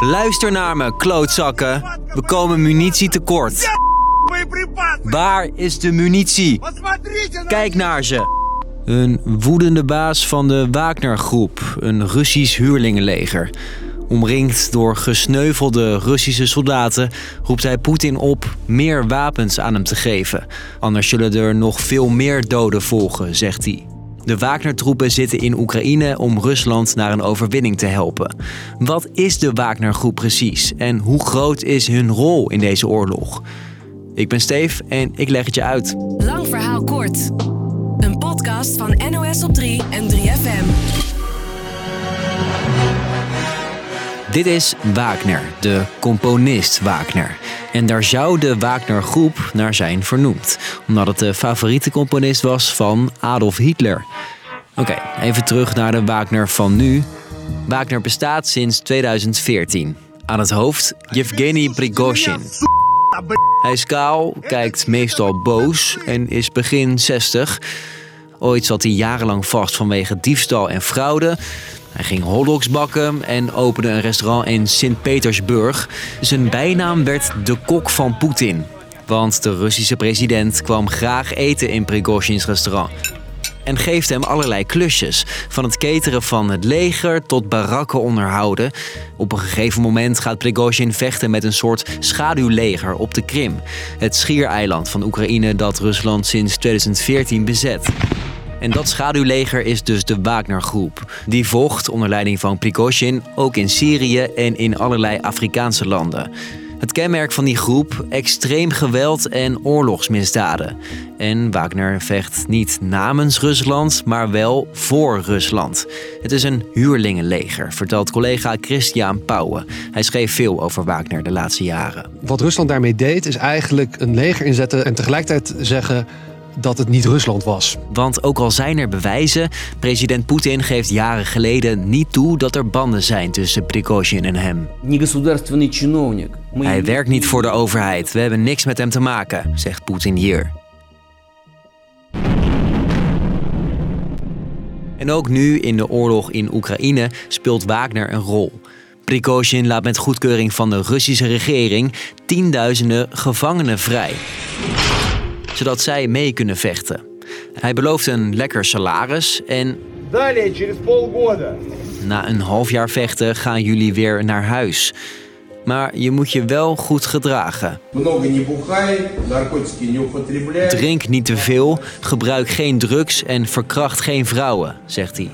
Luister naar me, klootzakken. We komen munitie tekort. Waar is de munitie? Kijk naar ze. Een woedende baas van de Wagner-groep, een Russisch huurlingenleger. Omringd door gesneuvelde Russische soldaten roept hij Poetin op meer wapens aan hem te geven. Anders zullen er nog veel meer doden volgen, zegt hij. De Wagner-troepen zitten in Oekraïne om Rusland naar een overwinning te helpen. Wat is de Wagner-groep precies en hoe groot is hun rol in deze oorlog? Ik ben Steef en ik leg het je uit. Lang verhaal kort. Een podcast van NOS op 3 en 3FM. Dit is Wagner, de componist Wagner. En daar zou de Wagner-groep naar zijn vernoemd, omdat het de favoriete componist was van Adolf Hitler. Oké, even terug naar de Wagner van nu. Wagner bestaat sinds 2014. Aan het hoofd Yevgeny Prigozhin. Hij is kaal, kijkt meestal boos en is begin 60. Ooit zat hij jarenlang vast vanwege diefstal en fraude. Hij ging hotdogs bakken en opende een restaurant in Sint-Petersburg. Zijn bijnaam werd de kok van Poetin. Want de Russische president kwam graag eten in Prigozhins restaurant. En geeft hem allerlei klusjes. Van het cateren van het leger tot barakken onderhouden. Op een gegeven moment gaat Prigozhin vechten met een soort schaduwleger op de Krim. Het schiereiland van Oekraïne dat Rusland sinds 2014 bezet. En dat schaduwleger is dus de Wagner-groep. Die vocht onder leiding van Prigozhin ook in Syrië en in allerlei Afrikaanse landen. Het kenmerk van die groep: extreem geweld en oorlogsmisdaden. En Wagner vecht niet namens Rusland, maar wel voor Rusland. Het is een huurlingenleger, vertelt collega Christian Pauwen. Hij schreef veel over Wagner de laatste jaren. Wat Rusland daarmee deed, is eigenlijk een leger inzetten en tegelijkertijd zeggen dat het niet Rusland was. Want ook al zijn er bewijzen, president Poetin geeft jaren geleden niet toe dat er banden zijn tussen Prigozhin en hem. Hij werkt niet voor de overheid, we hebben niks met hem te maken, zegt Poetin hier. En ook nu, in de oorlog in Oekraïne, speelt Wagner een rol. Prigozhin laat met goedkeuring van de Russische regering tienduizenden gevangenen vrij zodat zij mee kunnen vechten. Hij belooft een lekker salaris en. Na een half jaar vechten gaan jullie weer naar huis. Maar je moet je wel goed gedragen. Drink niet te veel, gebruik geen drugs en verkracht geen vrouwen, zegt hij.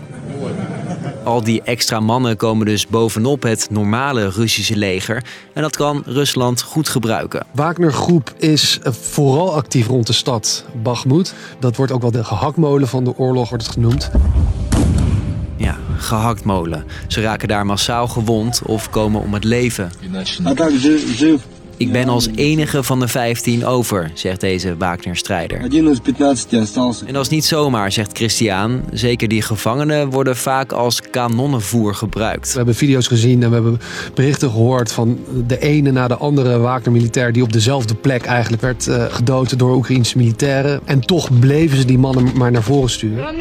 Al die extra mannen komen dus bovenop het normale Russische leger. En dat kan Rusland goed gebruiken. Wagner-groep is vooral actief rond de stad Bakhmut. Dat wordt ook wel de gehaktmolen van de oorlog wordt het genoemd. Ja, gehaktmolen. Ze raken daar massaal gewond of komen om het leven. Ik ben als enige van de 15 over, zegt deze Wagner-strijder. En dat is niet zomaar, zegt Christian. Zeker die gevangenen worden vaak als kanonnenvoer gebruikt. We hebben video's gezien en we hebben berichten gehoord van de ene na de andere Wagner-militair die op dezelfde plek eigenlijk werd eh, gedood door Oekraïnse militairen. En toch bleven ze die mannen maar naar voren sturen.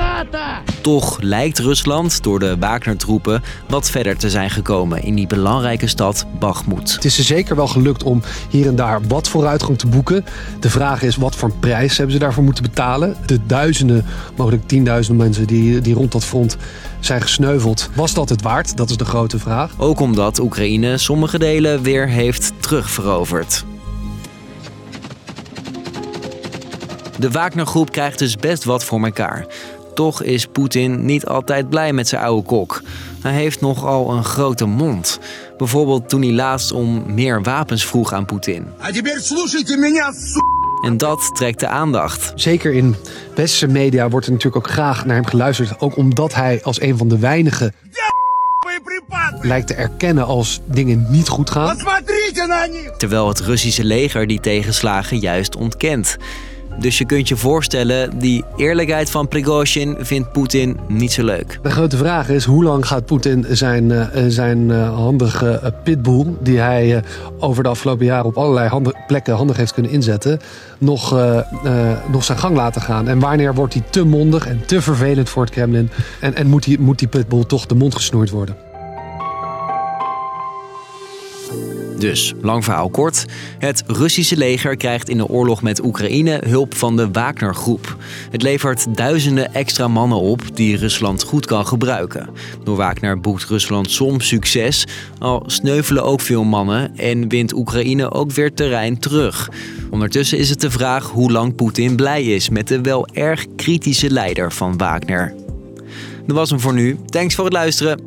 Toch lijkt Rusland door de Wagner-troepen wat verder te zijn gekomen in die belangrijke stad Bakhmut. Het is er zeker wel gelukt om hier en daar wat vooruitgang te boeken. De vraag is wat voor prijs hebben ze daarvoor moeten betalen. De duizenden, mogelijk tienduizenden mensen die, die rond dat front zijn gesneuveld. Was dat het waard? Dat is de grote vraag. Ook omdat Oekraïne sommige delen weer heeft terugveroverd. De Wagner-groep krijgt dus best wat voor elkaar. Toch is Poetin niet altijd blij met zijn oude kok. Hij heeft nogal een grote mond. Bijvoorbeeld toen hij laatst om meer wapens vroeg aan Poetin. En dat trekt de aandacht. Zeker in westerse media wordt er natuurlijk ook graag naar hem geluisterd. Ook omdat hij als een van de weinigen lijkt te erkennen als dingen niet goed gaan. Terwijl het Russische leger die tegenslagen juist ontkent. Dus je kunt je voorstellen, die eerlijkheid van Prigozhin vindt Poetin niet zo leuk. De grote vraag is hoe lang gaat Poetin zijn, eh, zijn eh, handige eh, pitbull... die hij over de afgelopen jaren op allerlei plekken handig heeft kunnen inzetten... Nog, nog zijn gang laten gaan? En wanneer wordt hij te mondig en te vervelend voor het Kremlin... en, en moet, die, moet die pitbull toch de mond gesnoerd worden? Dus, lang verhaal kort. Het Russische leger krijgt in de oorlog met Oekraïne hulp van de Wagner-groep. Het levert duizenden extra mannen op die Rusland goed kan gebruiken. Door Wagner boekt Rusland soms succes, al sneuvelen ook veel mannen en wint Oekraïne ook weer terrein terug. Ondertussen is het de vraag hoe lang Poetin blij is met de wel erg kritische leider van Wagner. Dat was hem voor nu. Thanks voor het luisteren.